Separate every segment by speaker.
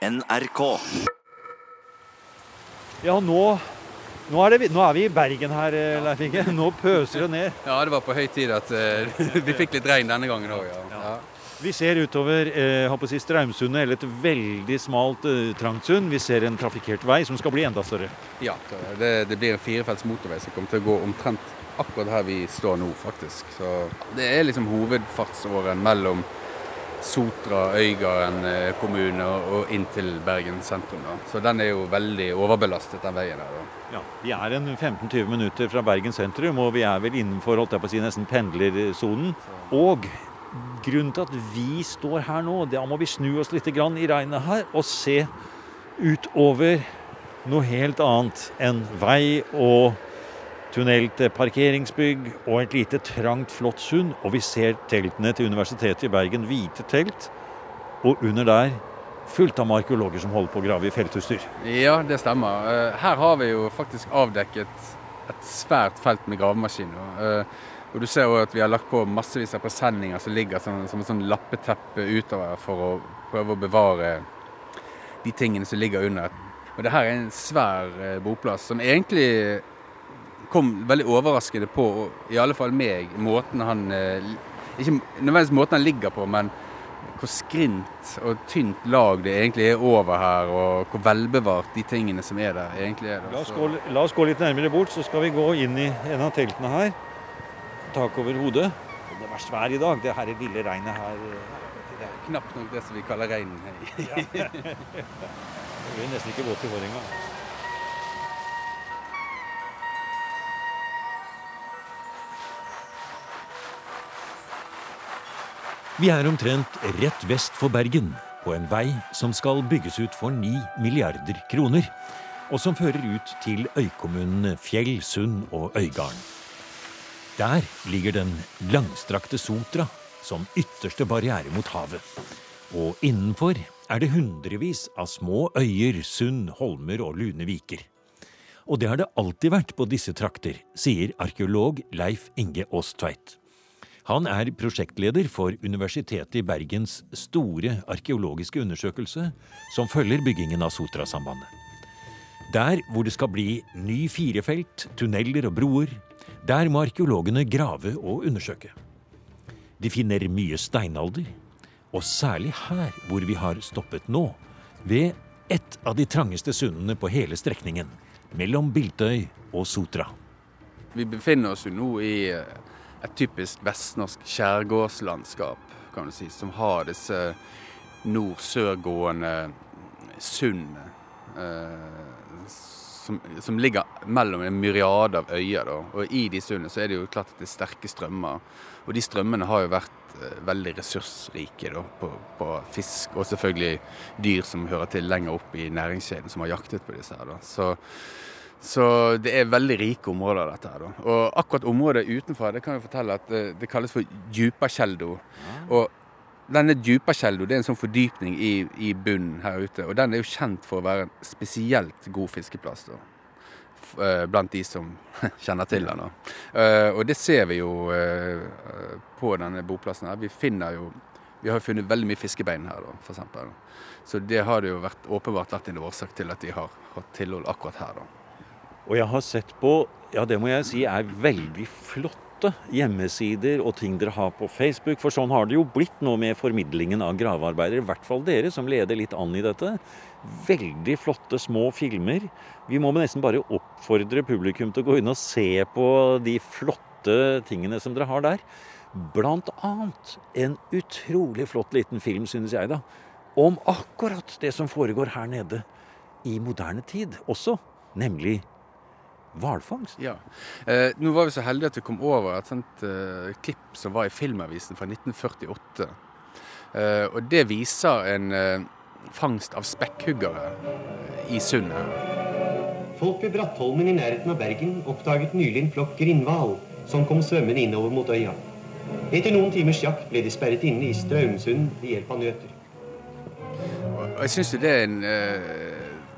Speaker 1: NRK.
Speaker 2: Ja, nå, nå, er det, vi- nå er vi i Bergen her, eh, Leif Inge. Nå pøser det ned.
Speaker 3: Ja, det var på høy tid at uh, vi fikk litt regn denne gangen òg, ja. ja.
Speaker 2: Vi ser utover eh, si Straumsundet, eller et veldig smalt, eh, trangt sund. Vi ser en trafikkert vei som skal bli enda større.
Speaker 3: Ja, det, det blir en firefelts motorvei som kommer til å gå omtrent akkurat her vi står nå, faktisk. Så det er liksom hovedfartsåren mellom Sotra, Øygarden eh, kommune og inn til Bergen sentrum. Da. Så den er jo veldig overbelastet, den veien der. Da.
Speaker 2: Ja, Vi er en 15-20 minutter fra Bergen sentrum, og vi er vel innenfor holdt jeg på å si, nesten pendlersonen. Og grunnen til at vi står her nå, da må vi snu oss litt i regnet her og se utover noe helt annet enn vei og tunnel til parkeringsbygg og et lite trangt, flott sund. Og vi ser teltene til Universitetet i Bergen, hvite telt. Og under der fullt av arkeologer som holder på å grave i feltutstyr.
Speaker 3: Ja, det stemmer. Eh, Her har vi jo faktisk avdekket et svært felt med gravemaskiner. Eh, Og du ser jo at vi har lagt på massevis av presenninger som ligger som, som et sånn lappeteppe utover for å prøve å bevare de tingene som ligger under. Og det her er en svær eh, boplass som egentlig kom veldig overraskende på, og i alle fall meg, måten han eh, Ikke nødvendigvis måten han ligger på, men hvor skrint og tynt lag det egentlig er over her, og hvor velbevart de tingene som er der, egentlig er. Der.
Speaker 2: La oss, gå, la oss gå litt nærmere bort, så skal vi gå inn i en av teltene her. Tak over hodet. Det var svær i dag, det her lille regnet her.
Speaker 3: Det er knapt nok det som vi kaller regn.
Speaker 2: Vi blir nesten ikke våte i håret engang.
Speaker 4: Vi er omtrent rett vest for Bergen, på en vei som skal bygges ut for 9 milliarder kroner, og som fører ut til øykommunene Fjell, Sund og Øygarden. Der ligger den langstrakte Sotra som ytterste barriere mot havet. Og innenfor er det hundrevis av små øyer, sund, holmer og lune viker. Og det har det alltid vært på disse trakter, sier arkeolog Leif Inge Aasttveit. Han er prosjektleder for Universitetet i Bergens store arkeologiske undersøkelse, som følger byggingen av Sotrasambandet. Der hvor det skal bli ny firefelt, tunneler og broer, der må arkeologene grave og undersøke. De finner mye steinalder, og særlig her hvor vi har stoppet nå, ved et av de trangeste sundene på hele strekningen, mellom Biltøy og Sotra.
Speaker 3: Vi befinner oss jo nå i eh, et typisk vestnorsk skjærgårdslandskap, kan du si, som har disse nord-sørgående sundene. Eh, som, som ligger mellom en myriade av øyer. Da. Og i de sundene er det jo klart at det er sterke strømmer. Og de strømmene har jo vært eh, veldig ressursrike da, på, på fisk, og selvfølgelig dyr som hører til lenger opp i næringskjeden, som har jaktet på disse her. Da. Så så det er veldig rike områder, dette her. da. Og akkurat området utenfor det kan jeg fortelle at eh, det kalles for Djupakjeldo. Og denne Djupakjeldo det er en sånn fordypning i, i bunnen her ute. Og den er jo kjent for å være en spesielt god fiskeplass. da. Eh, Blant de som kjenner til den. da. Eh, Og det ser vi jo på denne boplassen her. Vi finner jo vi har funnet veldig mye fiskebein her, da, eksempel. Så det har det jo vært, åpenbart vært en årsak til at de har hatt tilhold akkurat her. da.
Speaker 2: Og jeg har sett på, ja det må jeg si, er veldig flotte hjemmesider og ting dere har på Facebook. For sånn har det jo blitt nå med formidlingen av gravearbeider. I hvert fall dere som leder litt an i dette. Veldig flotte små filmer. Vi må nesten bare oppfordre publikum til å gå inn og se på de flotte tingene som dere har der. Blant annet en utrolig flott liten film, synes jeg, da. Om akkurat det som foregår her nede i moderne tid også. Nemlig hvalfangst.
Speaker 3: Ja. Eh, nå var vi så heldige at vi kom over et sånt eh, klipp som var i Filmavisen fra 1948. Eh, og det viser en eh, fangst av spekkhuggere eh, i sundet.
Speaker 5: Folk ved Brattholmen i nærheten av Bergen oppdaget nylig en flokk grindhval som kom svømmende innover mot øya. Etter noen timers jakt ble de sperret inne i Straumsund ved hjelp av nøter.
Speaker 3: Og jeg syns jo det er en eh,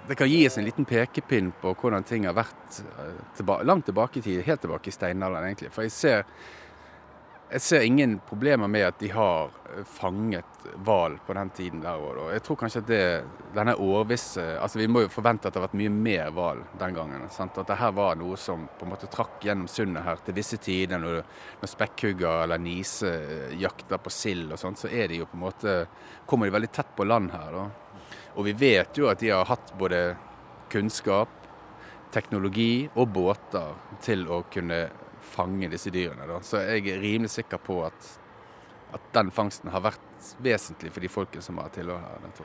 Speaker 3: Det kan gi oss en liten pekepinn på hvordan ting har vært eh, tilba langt tilbake i tid, helt tilbake i steinalderen egentlig. For jeg ser jeg ser ingen problemer med at de har fanget hval på den tiden der òg. Jeg tror kanskje at det, denne årvisse Altså Vi må jo forvente at det har vært mye mer hval den gangen. Sant? At det her var noe som på en måte trakk gjennom sundet her til visse tider. Når, når spekkhugger eller nise jakter på sild og sånt, så er de jo på en måte kommer de veldig tett på land her. da. Og vi vet jo at de har hatt både kunnskap, teknologi og båter til å kunne fange disse dyrene. Da. Så jeg er rimelig sikker på at, at den fangsten har vært vesentlig for de folkene som har tilhør her.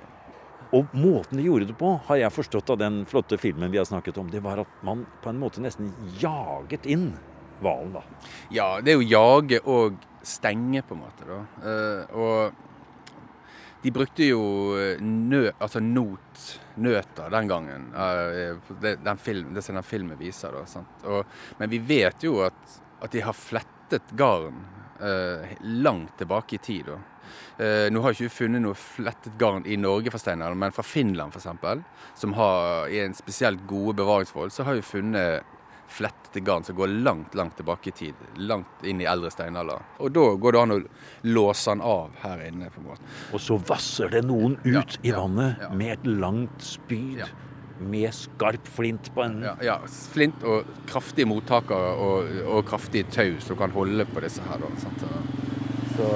Speaker 2: Og måten de gjorde det på, har jeg forstått av den flotte filmen vi har snakket om, det var at man på en måte nesten jaget inn hvalen, da.
Speaker 3: Ja, det er jo jage og stenge, på en måte. da. Uh, og de brukte jo nø, altså not, nøter den gangen. Uh, det, den film, det som den filmen viser. da, og, Men vi vet jo at, at de har flettet garn eh, langt tilbake i tid. da. Eh, nå har ikke vi funnet noe flettet garn i Norge fra steinalderen, men fra Finland f.eks., som har i en spesielt gode bevaringsforhold, så har vi funnet flettete garn som går langt, langt tilbake i tid. Langt inn i eldre steinalder. Og da går det an å låse den av her inne. på en måte.
Speaker 2: Og så vasser det noen ut ja, i vannet ja, ja. med et langt spyd. Med skarp flint på enden.
Speaker 3: Ja, flint og kraftige mottakere og, og kraftige tau som kan holde på disse her. Da, sant? Så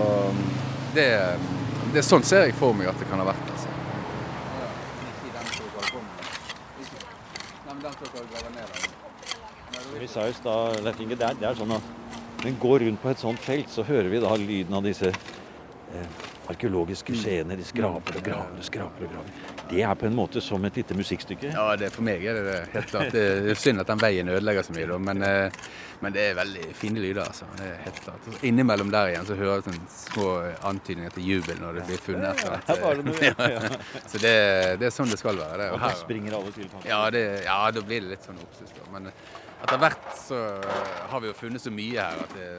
Speaker 3: det, det, Sånn ser jeg for meg at det kan ha vært. altså.
Speaker 2: ned, sa jo stad, det, er, det er sånn at når vi går rundt på et sånt felt, så hører vi da lyden av disse eh, arkeologiske skjeene. De skraper og graver og skraper og graver. Det er på en måte som et lite musikkstykke.
Speaker 3: Ja, det, for meg er det. Helt klart. Det er synd at den veien ødelegger så mye, men, eh, men, det er veldig fine lyder. altså. Det er helt klart. Innimellom der igjen så hører du små antydninger til jubel når det blir funnet. Ja, ja, ja, ja. Så det, det, er sånn det skal være. Det.
Speaker 2: Og, og her springer alle til?
Speaker 3: Ja, det, ja, da blir det litt sånn oppstuss. Etter hvert så har vi jo funnet så mye her at det,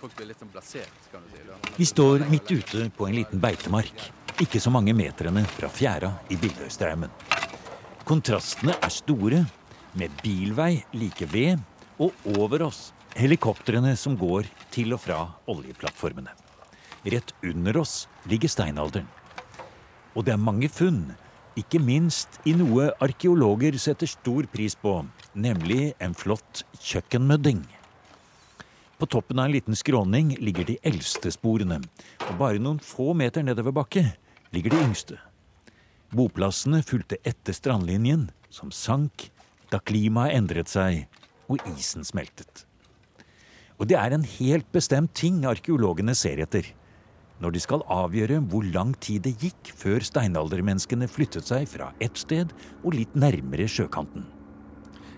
Speaker 3: folk blir litt sånn blasert, kan du si. Da.
Speaker 4: Vi står midt ute på en liten beitemark ikke så mange meterne fra fjæra i Billøystraumen. Kontrastene er store, med bilvei like ved, og over oss helikoptrene som går til og fra oljeplattformene. Rett under oss ligger steinalderen. Og det er mange funn, ikke minst i noe arkeologer setter stor pris på, nemlig en flott kjøkkenmødding. På toppen av en liten skråning ligger de eldste sporene, og bare noen få meter nedover bakke ligger de yngste. Boplassene fulgte etter strandlinjen, som sank da klimaet endret seg og isen smeltet. Og det er en helt bestemt ting arkeologene ser etter når de skal avgjøre hvor lang tid det gikk før steinaldermenneskene flyttet seg fra ett sted og litt nærmere sjøkanten.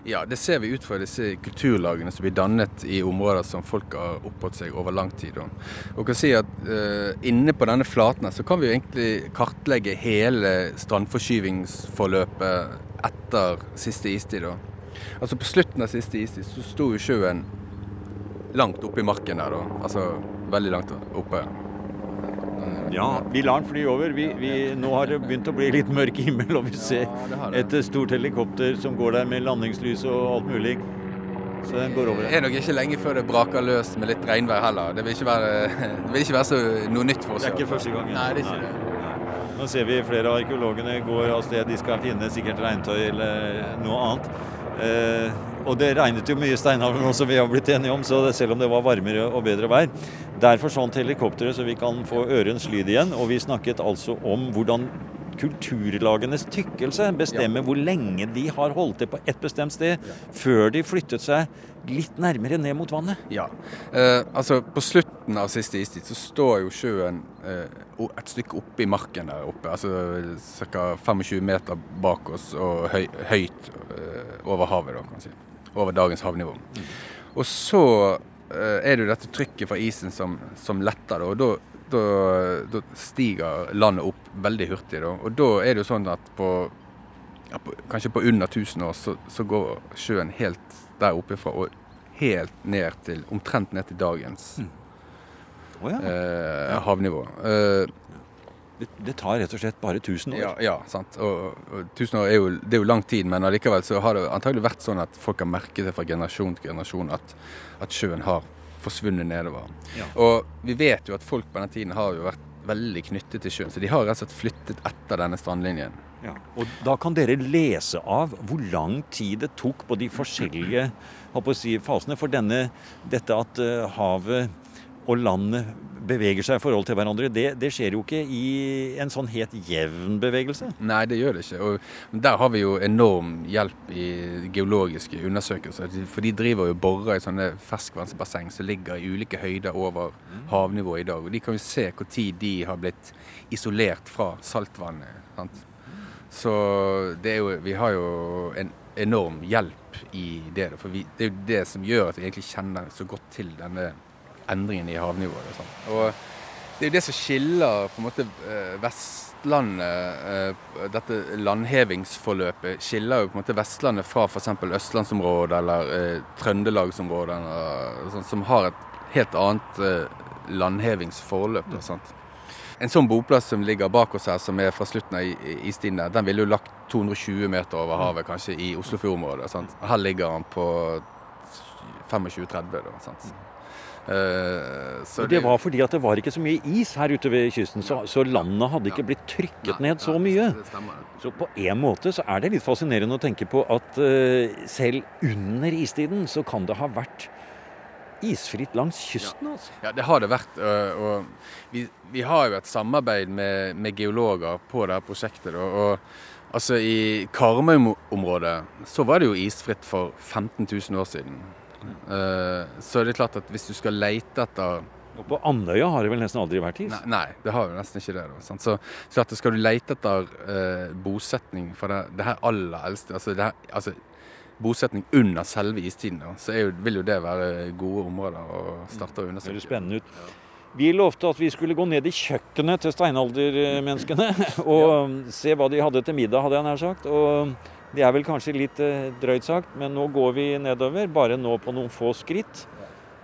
Speaker 3: Ja, det ser vi ut fra disse kulturlagene som blir dannet i områder som folk har oppholdt seg over lang tid. Og kan si at uh, Inne på denne flaten så kan vi jo egentlig kartlegge hele strandforskyvingsforløpet etter siste istid. Da. Altså På slutten av siste istid så sto jo sjøen langt oppe i marken der. Da. Altså veldig langt oppe.
Speaker 2: Ja, vi lar den fly over. Vi, vi, nå har det begynt å bli litt mørk himmel, og vi ser et stort helikopter som går der med landingslys og alt mulig. Så den går over.
Speaker 3: Det er nok ikke lenge før det braker løs med litt regnvær heller. Det vil ikke være, vil ikke være så noe nytt for oss.
Speaker 2: Det er ikke første gangen.
Speaker 3: Nei, det er ikke det.
Speaker 2: Nå ser vi flere av arkeologene går av sted. De skal finne sikkert regntøy eller noe annet. Eh, og det regnet jo mye steinhavn også, vi har blitt enige om, så selv om det var varmere og bedre vær. Der forsvant helikopteret, så vi kan få ørens lyd igjen. Og vi snakket altså om hvordan kulturlagenes tykkelse bestemmer ja. hvor lenge de har holdt det på ett bestemt sted, ja. før de flyttet seg litt nærmere ned mot vannet.
Speaker 3: Ja, eh, altså På slutten av siste istid så står jo sjøen eh, et stykke oppe i marken der oppe. Altså ca. 25 meter bak oss og høy, høyt eh, over havet, da, kan man si. Over dagens havnivå. Og så eh, er det jo dette trykket fra isen som, som letter. Og da da, da, stiger landet opp veldig hurtig. Da. Og da er det jo sånn at på, ja, på kanskje på under 1000 år så, så, går sjøen helt der oppe fra og helt ned til omtrent ned til dagens mm. oh, ja. eh, havnivå. Eh,
Speaker 2: det, det, tar rett og slett bare 1000 år?
Speaker 3: Ja, ja sant. Og, og 1000 år er jo, det er jo lang tid, men allikevel så har det antagelig vært sånn at folk har merket det fra generasjon til generasjon at, at sjøen har forsvunnet nedover.
Speaker 2: Ja.
Speaker 3: Og vi vet jo at folk på den tiden har jo vært veldig knyttet til sjøen, så de har rett og slett flyttet etter denne strandlinjen.
Speaker 2: Ja. Og da kan dere lese av hvor lang tid det tok på de forskjellige si, fasene. For denne, dette at eh, havet og landet beveger seg i forhold til hverandre, det, det skjer jo ikke i en sånn helt jevn bevegelse.
Speaker 3: Nei, det gjør det ikke. Og der har vi jo enorm hjelp i geologiske undersøkelser. For de driver jo borer i sånne ferskvannsbasseng som ligger i ulike høyder over havnivået i dag. Og de kan jo se når de har blitt isolert fra saltvannet. Sant? Så jo, vi har jo en enorm hjelp i det. For vi, det er jo det som gjør at vi egentlig kjenner så godt til denne endringen i havnivået. Sånn. Og det er jo det som skiller på en måte eh, Vestlandet eh, Dette landhevingsforløpet skiller jo på en måte Vestlandet fra f.eks. østlandsområdet eller eh, trøndelagsområdet, sånn, som har et helt annet eh, landhevingsforløp. Da, sant? En sånn boplass som ligger bak oss her, som er fra slutten av istiden, der, den ville jo lagt 220 meter over havet, kanskje, i Oslofjordområdet. Her ligger han på 25-30, da. sant? Eh, så
Speaker 2: det var fordi at det var ikke så mye is her ute ved kysten, så, så landet hadde ikke blitt trykket ned så mye. Så på en måte så er det litt fascinerende å tenke på at eh, selv under istiden så kan det ha vært isfritt langs kysten. altså.
Speaker 3: Ja, det har det vært. øh, Og vi, vi har jo et samarbeid med, med geologer på dette prosjektet. Og, og altså I Karmøy-området så var det jo isfritt for 15 000 år siden. Eh, er det klart at hvis du skal leite etter
Speaker 2: Og på Andøya har det vel nesten aldri vært is?
Speaker 3: Nei, nei det har jo nesten ikke det. da? Så, så skal du lete etter eh, bosetning for det, det her aller eldste altså, det her, altså bosetning under selve istiden, da, så jo, vil jo det være gode områder å starte å
Speaker 2: Det høres spennende ut. Vi lovte at vi skulle gå ned i kjøkkenet til steinaldermenneskene og se hva de hadde til middag, hadde jeg nær sagt. Og det er vel kanskje litt eh, drøyt sagt, men nå går vi nedover. Bare nå på noen få skritt.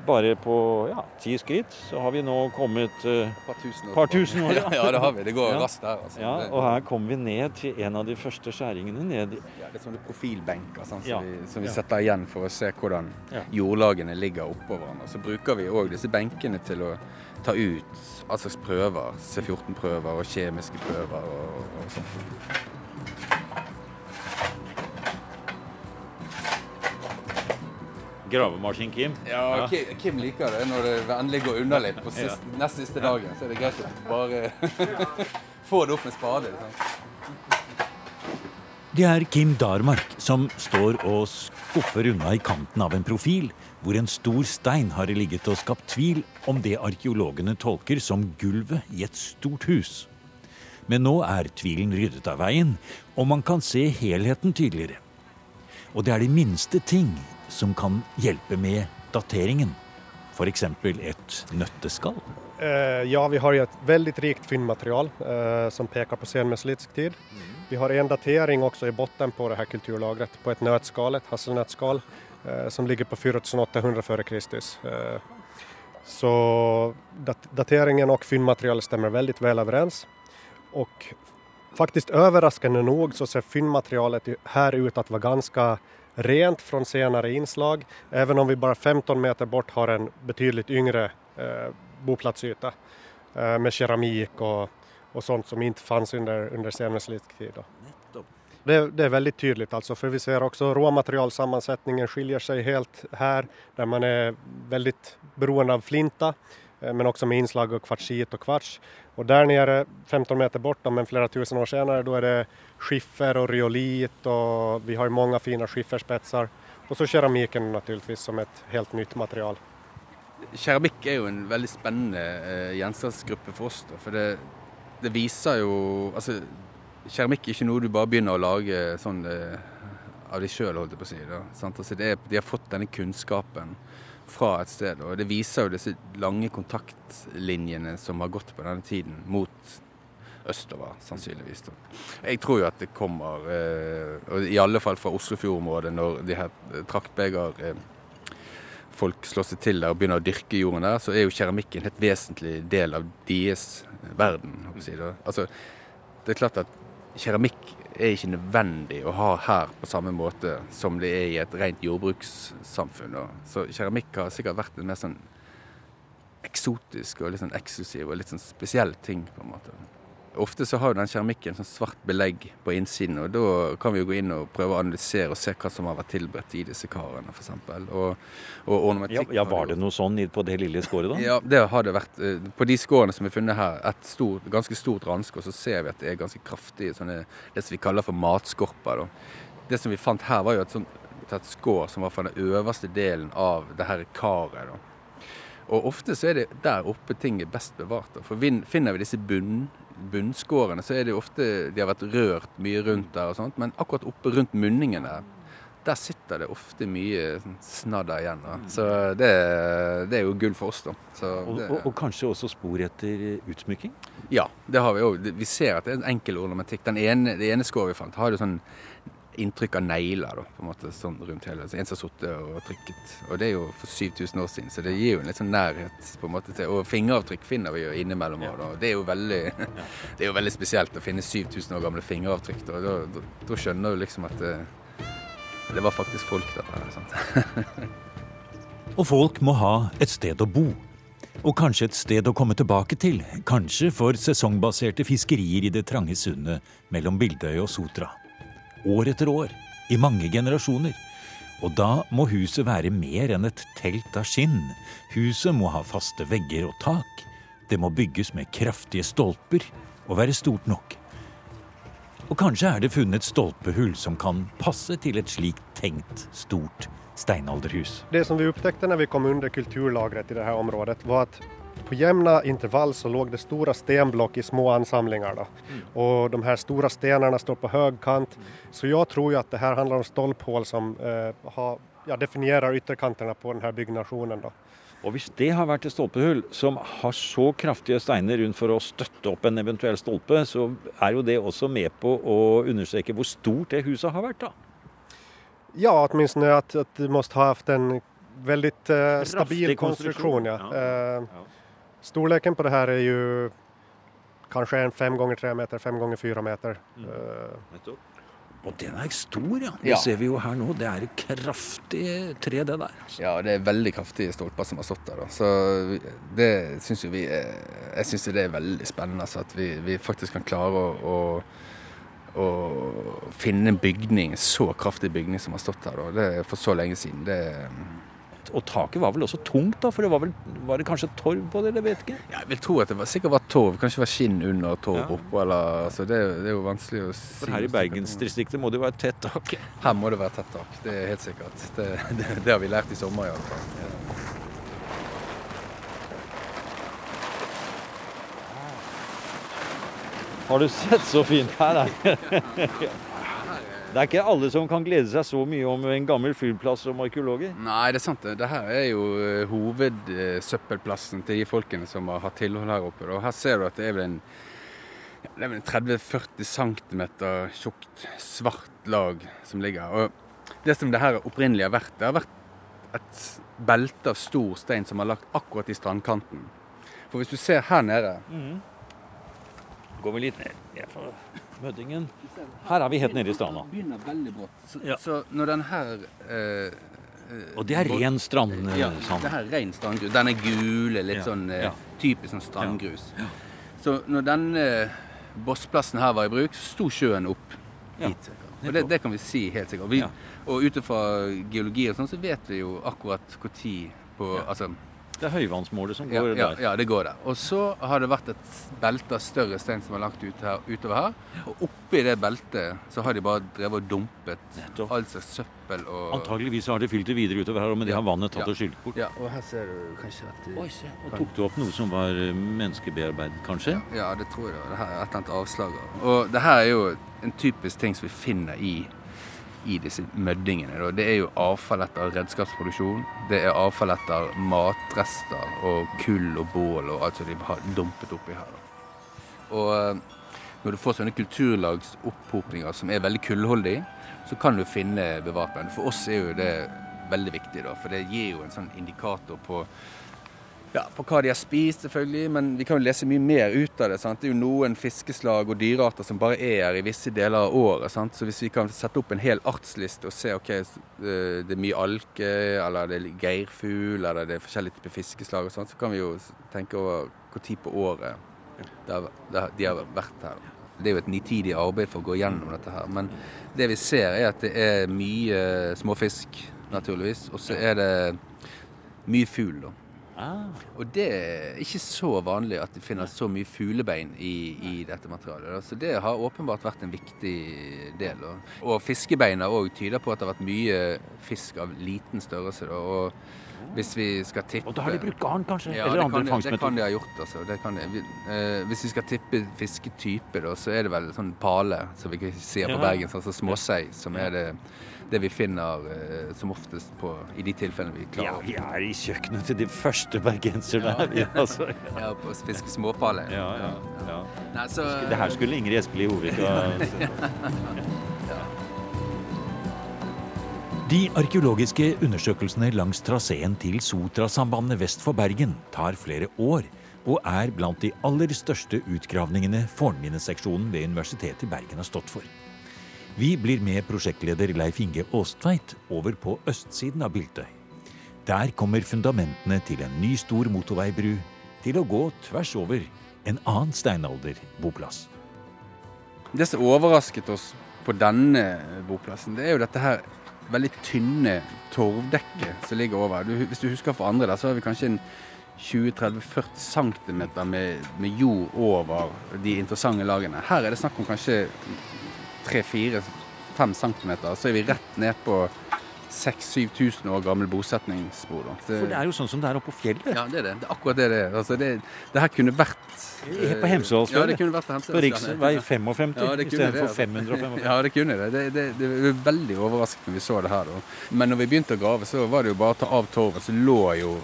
Speaker 2: Bare på ja, ti skritt så har vi nå kommet
Speaker 3: Et par tusen år.
Speaker 2: Par tusen år, ja.
Speaker 3: ja. det har vi. Det går
Speaker 2: Ja.
Speaker 3: raskt her. Altså.
Speaker 2: Ja, og her kommer vi ned til en av de første skjæringene ned
Speaker 3: ja, det er sånne profilbenker sånn, som vi, som vi setter igjen for å se hvordan jordlagene ligger oppå hverandre. Så bruker vi òg disse benkene til å ta ut all slags prøver. C14-prøver og kjemiske prøver og, og sånt.
Speaker 2: Gravemaskin, Kim.
Speaker 3: Ja,
Speaker 2: Ja.
Speaker 3: Kim, liker det når det endelig går unna litt på sist, nest siste dagen. Så er det greit å bare få det opp med spade. Liksom.
Speaker 4: Det er Kim Darmark som står og skuffer unna i kanten av en profil hvor en stor stein har ligget og skapt tvil om det arkeologene tolker som gulvet i et stort hus. Men nå er tvilen ryddet av veien, og man kan se helheten tydeligere. Og det er de minste ting som kan hjelpe med dateringen. F.eks. et nøtteskall.
Speaker 1: Eh, ja, vi har et veldig rikt fyndmaterial eh, som peker på senmesolittisk tid. Vi har en datering også i botten på det her kulturlagret på et nötskal, et hasselnötskal eh, som ligger på 4800 før Eh, så dat dateringen og fyndmaterialet stemmer veldig vel overens. Og faktisk overraskende nok så ser fyndmaterialet her ut til å være ganska rent från senare inslag, även om vi bara 15 meter bort har en betydligt yngre eh, boplatsyta eh, med keramik och, och sånt som inte fanns under, under senmesolitsk tid. Det, det är väldigt tydligt alltså, för vi ser också råmaterialsammansättningen skiljer sig helt här, där man är väldigt beroende av flinta, men också med inslag av kvartsit och kvarts. Och där nere, 15 meter bort, men flera tusen år senare, då är det skiffer och riolit och vi har ju många fina skifferspetsar. Och så keramiken naturligtvis som ett helt nytt material.
Speaker 3: Keramikk er jo en veldig spennende eh, gjenstandsgruppe for oss. Da, for det, det viser jo Altså, keramikk er ikke noe du bare begynner å lage sånn eh, av deg sjøl, holdt jeg på å si. Da? Altså, det er, de har fått denne kunnskapen fra et sted. Og det viser jo disse lange kontaktlinjene som har gått på denne tiden mot østover, sannsynligvis. Jeg tror jo at det kommer, eh, i alle fall fra Oslofjordområdet, når de her traktbeger eh, slår seg til der og begynner å dyrke jorden der, så er jo keramikk en helt vesentlig del av deres verden. Si, altså, det er klart at keramikk er ikke nødvendig å ha her på samme måte som det er i et rent jordbrukssamfunn. Så keramikk har sikkert vært en mer sånn eksotisk og litt sånn eksklusiv og litt sånn spesiell ting. på en måte. Ofte så har jo den keramikken sånn svart belegg på innsiden, og da kan vi jo gå inn og prøve å analysere og se hva som har vært tilberedt i disse karene, f.eks. Og, og ornamentikk
Speaker 2: ja,
Speaker 3: ja,
Speaker 2: var det noe sånn på det lille skåret, da?
Speaker 3: Ja, det har det vært. Eh, På de skårene som vi har funnet her, et stort, ganske stort ranskår, så ser vi at det er ganske kraftige sånne, det som vi kaller for matskorper. Da. Det som vi fant her, var jo et, sånt, et skår som var fra den øverste delen av det her karet. Da. Og ofte så er det der oppe ting er best bevart. Da. For finner vi disse bunn, bunnskårene, så er det ofte de har vært rørt mye rundt der og sånt, men akkurat oppe rundt munningen der, der sitter det ofte mye snadder igjen. Da. Så det, det er jo gull for oss, da. Så
Speaker 2: Og, og, og kanskje også spor etter utsmykking?
Speaker 3: ja, det har vi òg. Vi ser at det er en enkel ornamentikk. Den ene, det ene skåret vi fant, har jo sånn inntrykk av negler da, på en måte sånn rundt hele. Så en som har sittet og trykket. Og det er jo for 7000 år siden, så det gir jo en litt sånn nærhet på en måte til Og fingeravtrykk finner vi jo innimellom òg, og Det er jo veldig Det er jo veldig spesielt å finne 7000 år gamle fingeravtrykk. Da, da, da, da skjønner du liksom at det, det var faktisk folk der. Sant?
Speaker 4: Og folk må ha et sted å bo. Og kanskje et sted å komme tilbake til. Kanskje for sesongbaserte fiskerier i det trange sundet mellom Bildøy og Sotra. År etter år, i mange generasjoner. Og da må huset være mer enn et telt av skinn. Huset må ha faste vegger og tak. Det må bygges med kraftige stolper og være stort nok. Og kanskje er det funnet stolpehull som kan passe til et slikt tenkt stort steinalderhus.
Speaker 1: Det som vi oppdaget når vi kom under kulturlagret i dette området var att på jevne intervall så lå det store stenblokk i små ansamlinger. Mm. Og de her store stenene står på høy kant. Så jeg tror jo at det her handler om stolphål som eh, har, ja, definerer ytterkantene på denne byggnasjonen. Da.
Speaker 2: Og hvis det har vært et stolpehull som har så kraftige steiner rundt for å støtte opp en eventuell stolpe, så er jo det også med på å understreke hvor stort det huset har vært, da.
Speaker 1: Ja, åtminstone at, att det måste ha haft en veldig
Speaker 2: uh,
Speaker 1: stabil
Speaker 2: konstruksjon.
Speaker 1: konstruksjon ja.
Speaker 2: ja.
Speaker 1: Uh,
Speaker 2: Ja.
Speaker 1: Storleken på det här är ju kanske en fem gånger tre meter, fem gånger 4 meter.
Speaker 2: Mm.
Speaker 1: Eh,
Speaker 2: Og den er stor, ja. Det
Speaker 3: Ja.
Speaker 2: ser vi jo her nå. Det er et kraftig tre, det der. altså.
Speaker 3: Ja, det er veldig kraftige stolper som har stått der. Da. Så det syns jo vi er, Jeg syns det er veldig spennende altså, at vi, vi faktisk kan klare å, å, å finne en bygning, så kraftig bygning som har stått her da. Det er for så lenge siden. Det,
Speaker 2: Og taket var vel også tungt, da? For det var vel var det kanskje torv på det? Jeg vet ikke.
Speaker 3: ja, jeg vil tro at det var, sikkert var torv. Kanskje det var skinn under torv
Speaker 2: Ja.
Speaker 3: oppå. Eller, altså, det, det er jo vanskelig å si.
Speaker 2: For her i Bergensdistriktet må det jo være tett tak.
Speaker 3: Her må det være tett tak. Det er helt sikkert. Det, det, det har vi lært i sommer i alle fall.
Speaker 2: Har du sett så fint her? Det er ikke alle som kan glede seg så mye om en gammel flyplass som arkeologer.
Speaker 3: Nei, det er sant. det. Her er jo eh, hovedsøppelplassen til de folkene som har hatt tilhold her oppe. Og her ser du at det er vel en, ja, en 30-40 cm tjukt, svart lag som ligger her. Og det som det her opprinnelig har vært, det har vært et belte av stor stein som har lagt akkurat i strandkanten. For hvis du ser her nede
Speaker 2: Går vi litt ned, jeg for møddingen. Her er vi helt nede i stranda.
Speaker 3: begynner veldig brått. Så,
Speaker 2: Ja.
Speaker 3: så når den her eh, eh,
Speaker 2: Og det er ren strand...
Speaker 3: Ja,
Speaker 2: sand.
Speaker 3: det her er ren strandgrus. Den er gule, litt
Speaker 2: Ja,
Speaker 3: sånn eh,
Speaker 2: ja.
Speaker 3: typisk sånn strandgrus. Så når denne bossplassen her var i bruk, så sto sjøen opp
Speaker 2: Ja,
Speaker 3: hit. Og det, det kan vi si helt sikkert. Vi,
Speaker 2: Ja.
Speaker 3: Og ut ifra geologi og sånn, så vet vi jo akkurat når på Altså,
Speaker 2: Det er høyvannsmålet som går
Speaker 3: ja,
Speaker 2: der.
Speaker 3: ja, det går der. Og så har det vært et belte av større stein som er lagt ut her, utover her. Og oppi det beltet så har de bare drevet og dumpet
Speaker 2: Nettopp.
Speaker 3: all slags søppel og
Speaker 2: Antageligvis har de fylt det videre utover her, men de har vannet tatt
Speaker 3: Ja.
Speaker 2: og skylt bort.
Speaker 3: Ja, og her ser du kanskje at de,
Speaker 2: Oi, se. Og tok du opp noe som var eh, menneskebearbeidet, kanskje?
Speaker 3: Ja, det tror jeg. det. Det her er et eller annet avslag. Og det her er jo en typisk ting som vi finner i, i disse møddingene. Det er jo avfall etter redskapsproduksjon. Det er avfall etter matrester og kull og bål og alt som de har dumpet oppi her. Og eh, når du får sånne kulturlagsopphopninger som er veldig kullholdige, så kan du finne bevart. For oss er jo det veldig viktig, da, for det gir jo en sånn indikator på Ja, På hva de har spist, selvfølgelig, men vi kan jo lese mye mer ut av det. sant? Det er jo noen fiskeslag og dyrearter som bare er her i visse deler av året. sant? Så hvis vi kan sette opp en hel artsliste og se ok, det er mye alke, eller det er geirfugl, eller det er forskjellige typer fiskeslag, og sånt, så kan vi jo tenke over hvor tid på året de har vært her. Det er jo et nitidig arbeid for å gå gjennom dette her. Men det vi ser, er at det er mye småfisk, naturligvis. Og så er det mye fugl, da. Ah. Og det er ikke så vanlig at det finnes så mye fuglebein i, i dette materialet. Så det har åpenbart vært en viktig del. Og fiskebeina òg tyder på at det har vært mye fisk av liten størrelse. Og hvis vi skal tippe
Speaker 2: Og da har de brukt garn, kanskje?
Speaker 3: Ja, Eller andre fangstmetoder? Det kan de ha gjort. altså. De, eh, hvis vi skal tippe fisketype, da, så er det vel sånn pale, som vi sier på ja. Bergen. Altså småsei, som er det det vi finner eh, som oftest på i de tilfellene vi klarer.
Speaker 2: Ja, vi er i kjøkkenet til de første bergenserne. Ja, ja.
Speaker 3: altså. ja på å fiske småpale.
Speaker 2: Ja, ja, ja. Nei, så... Det her skulle Ingrid Espelid Hovig ha
Speaker 4: De arkeologiske undersøkelsene langs traseen til Sotrasambandet vest for Bergen tar flere år og er blant de aller største utgravningene Fornminneseksjonen ved Universitetet i Bergen har stått for. Vi blir med prosjektleder Leif Inge Aastveit over på østsiden av Byltøy. Der kommer fundamentene til en ny stor motorveibru til å gå tvers over en annen steinalderboplass.
Speaker 3: Det som overrasket oss på denne boplassen, det er jo dette her veldig tynne torvdekket som ligger over. Du, hvis du husker for andre der, så har vi kanskje en 20-30-40 cm med, med, jord over de interessante lagene. Her er det snakk om kanskje 3-4-5 cm, så er vi rett ned på 6000-7000 år gammel bosetningsspor.
Speaker 2: Det, For det er jo sånn som det er oppe på fjellet?
Speaker 3: Ja, det er det. Det er akkurat det det er. Altså, det, det, her kunne vært
Speaker 2: På Hemsedalsfjellet?
Speaker 3: Ja, det kunne vært på
Speaker 2: Hemsedalsfjellet. På riksvei 55 ja, istedenfor 555?
Speaker 3: Ja, det kunne det. Det, det. det var veldig overraskende når vi så det her. Da. Men når vi begynte å grave, så var det jo bare å ta av torvet, så lå jo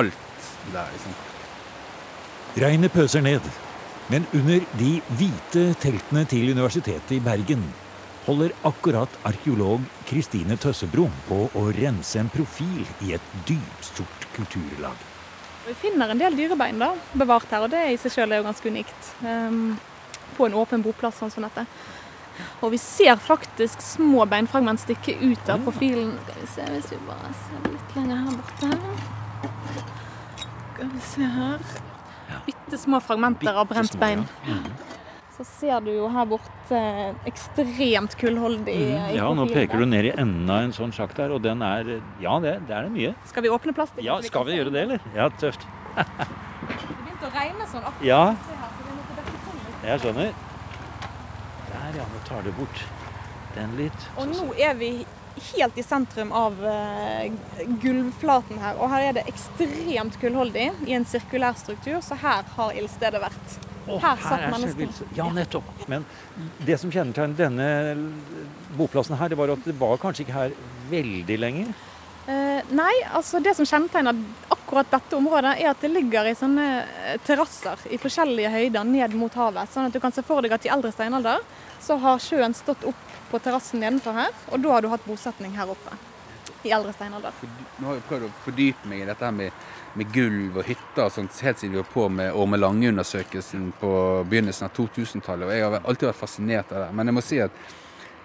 Speaker 3: alt der. liksom.
Speaker 4: Regnet pøser ned. Men under de hvite teltene til Universitetet i Bergen holder akkurat arkeolog Kristine Tøssebro på å rense en profil i et dypsort kulturlag.
Speaker 6: Vi finner en del dyrebein da, bevart her, og det i seg selv er jo ganske unikt. Um, på en åpen boplass sånn som dette. Og vi ser faktisk små beinfragment stikke ut av profilen. Skal vi se hvis vi bare ser litt lenger her borte. Skal vi se her bitte små fragmenter av brent bein. Mm. Så ser du jo her borte ekstremt kullholdig mm.
Speaker 2: Ja, nå peker du ned i enden av en sånn sjakk der, og den er Ja, det, det er det mye.
Speaker 6: Skal vi åpne plastikken?
Speaker 2: Ja, skal vi gjøre det, eller? Ja, tøft.
Speaker 6: det begynte å regne sånn akkurat.
Speaker 2: Ja. Jeg skjønner. Der, ja. Nå tar du bort den litt.
Speaker 6: Og nå er vi helt i sentrum av uh, gulvflaten her. Og her er det ekstremt kullholdig i en sirkulær struktur, så her har ildstedet vært.
Speaker 2: Oh, her satt menneskene. Ja, nettopp. Men det som kjennetegner denne boplassen her, det var at det var kanskje ikke her veldig lenge?
Speaker 6: Uh, nei, altså det som kjennetegner akkurat dette området, er at det ligger i sånne eh, terrasser i forskjellige høyder ned mot havet. Sånn at du kan se for deg at i eldre steinalder så har sjøen stått opp på terrassen nedenfor her, og da har du hatt bosetning her oppe. I eldre steinalder.
Speaker 3: Nå har jeg prøvd å fordype meg i dette her med, med gulv og hytter sånt, helt siden vi var på med Orme Lange-undersøkelsen på begynnelsen av 2000-tallet. og Jeg har alltid vært fascinert av det. Men jeg må si at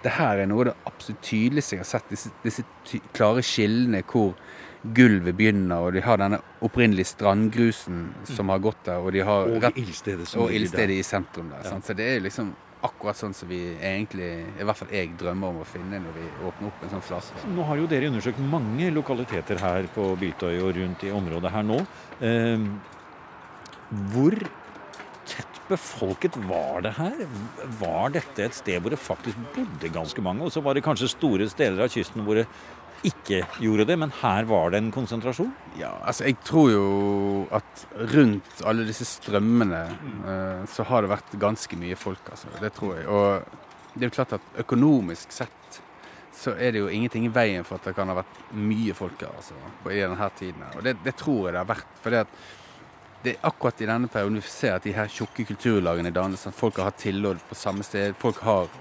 Speaker 3: det her er noe av det absolutt tydeligste jeg har sett. Disse, disse klare skillene hvor gulvet begynner, og de har denne opprinnelige strandgrusen som har gått der. Og de har
Speaker 2: og ildstedet,
Speaker 3: og ildstedet i sentrum der. Ja. Så det er liksom akkurat sånn som vi egentlig, i hvert fall jeg, drømmer om å finne når vi åpner opp en sånn flaske.
Speaker 2: Nå har jo dere undersøkt mange lokaliteter her på Biltøy og rundt i området her nå. Eh, hvor tett befolket var det her? Var dette et sted hvor det faktisk bodde ganske mange? Og så var det kanskje store steder av kysten hvor det ikke gjorde det, men her var det en konsentrasjon?
Speaker 3: Ja, altså jeg tror jo at rundt alle disse strømmene mm. uh, så har det vært ganske mye folk, altså. Det tror jeg. Og det er jo klart at økonomisk sett så er det jo ingenting i veien for at det kan ha vært mye folk her altså, i denne tiden. Og det, det, tror jeg det har vært. For det er akkurat i denne perioden vi ser at de her tjukke kulturlagene dannes. Folk har hatt tilhold på samme sted. Folk har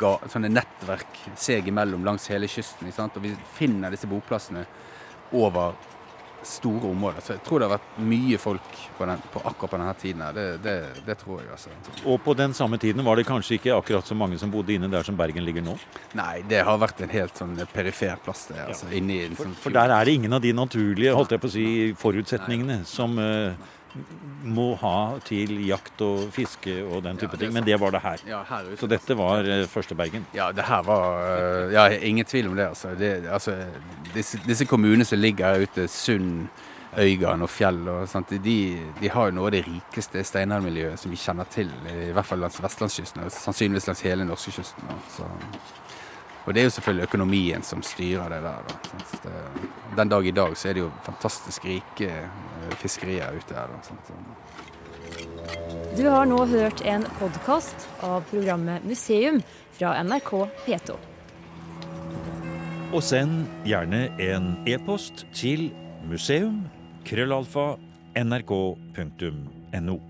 Speaker 3: ga, sånne nettverk seg imellom langs hele kysten. Og vi finner disse boplassene over store områder. Så jeg tror det har vært mye folk på, den, på akkurat på denne tiden. her. Det, det, det tror jeg, altså.
Speaker 2: Og på den samme tiden var det kanskje ikke akkurat så mange som bodde inne der som Bergen ligger nå?
Speaker 3: Nei, det har vært en helt sånn perifer plass, det. altså, inni en
Speaker 2: For,
Speaker 3: sånn
Speaker 2: for der er det ingen av de naturlige holdt jeg på å si, forutsetningene som eh, må ha til jakt og fiske og den type
Speaker 3: Ja,
Speaker 2: ting. Men det var det her.
Speaker 3: Ja, her.
Speaker 2: Så dette var eh, første Bergen.
Speaker 3: Ja, det her var øh, Ja, ingen tvil om det, altså. Det, altså disse, disse kommunene som ligger her ute, Sund, Øygarden og Fjell, og sånt, de, de har jo noe av det rikeste steinalmiljøet som vi kjenner til, i hvert fall langs vestlandskysten, og sannsynligvis langs hele norskekysten. Så. Og det er jo selvfølgelig økonomien som styrer det der. Da, den dag i dag så er det jo fantastisk rike øh, fiskerier ute her. Da.
Speaker 7: Du har nå hørt en podkast av programmet Museum fra NRK P2.
Speaker 4: Og send gjerne en e-post til museum.krøllalfa.nrk.no. nrk.no.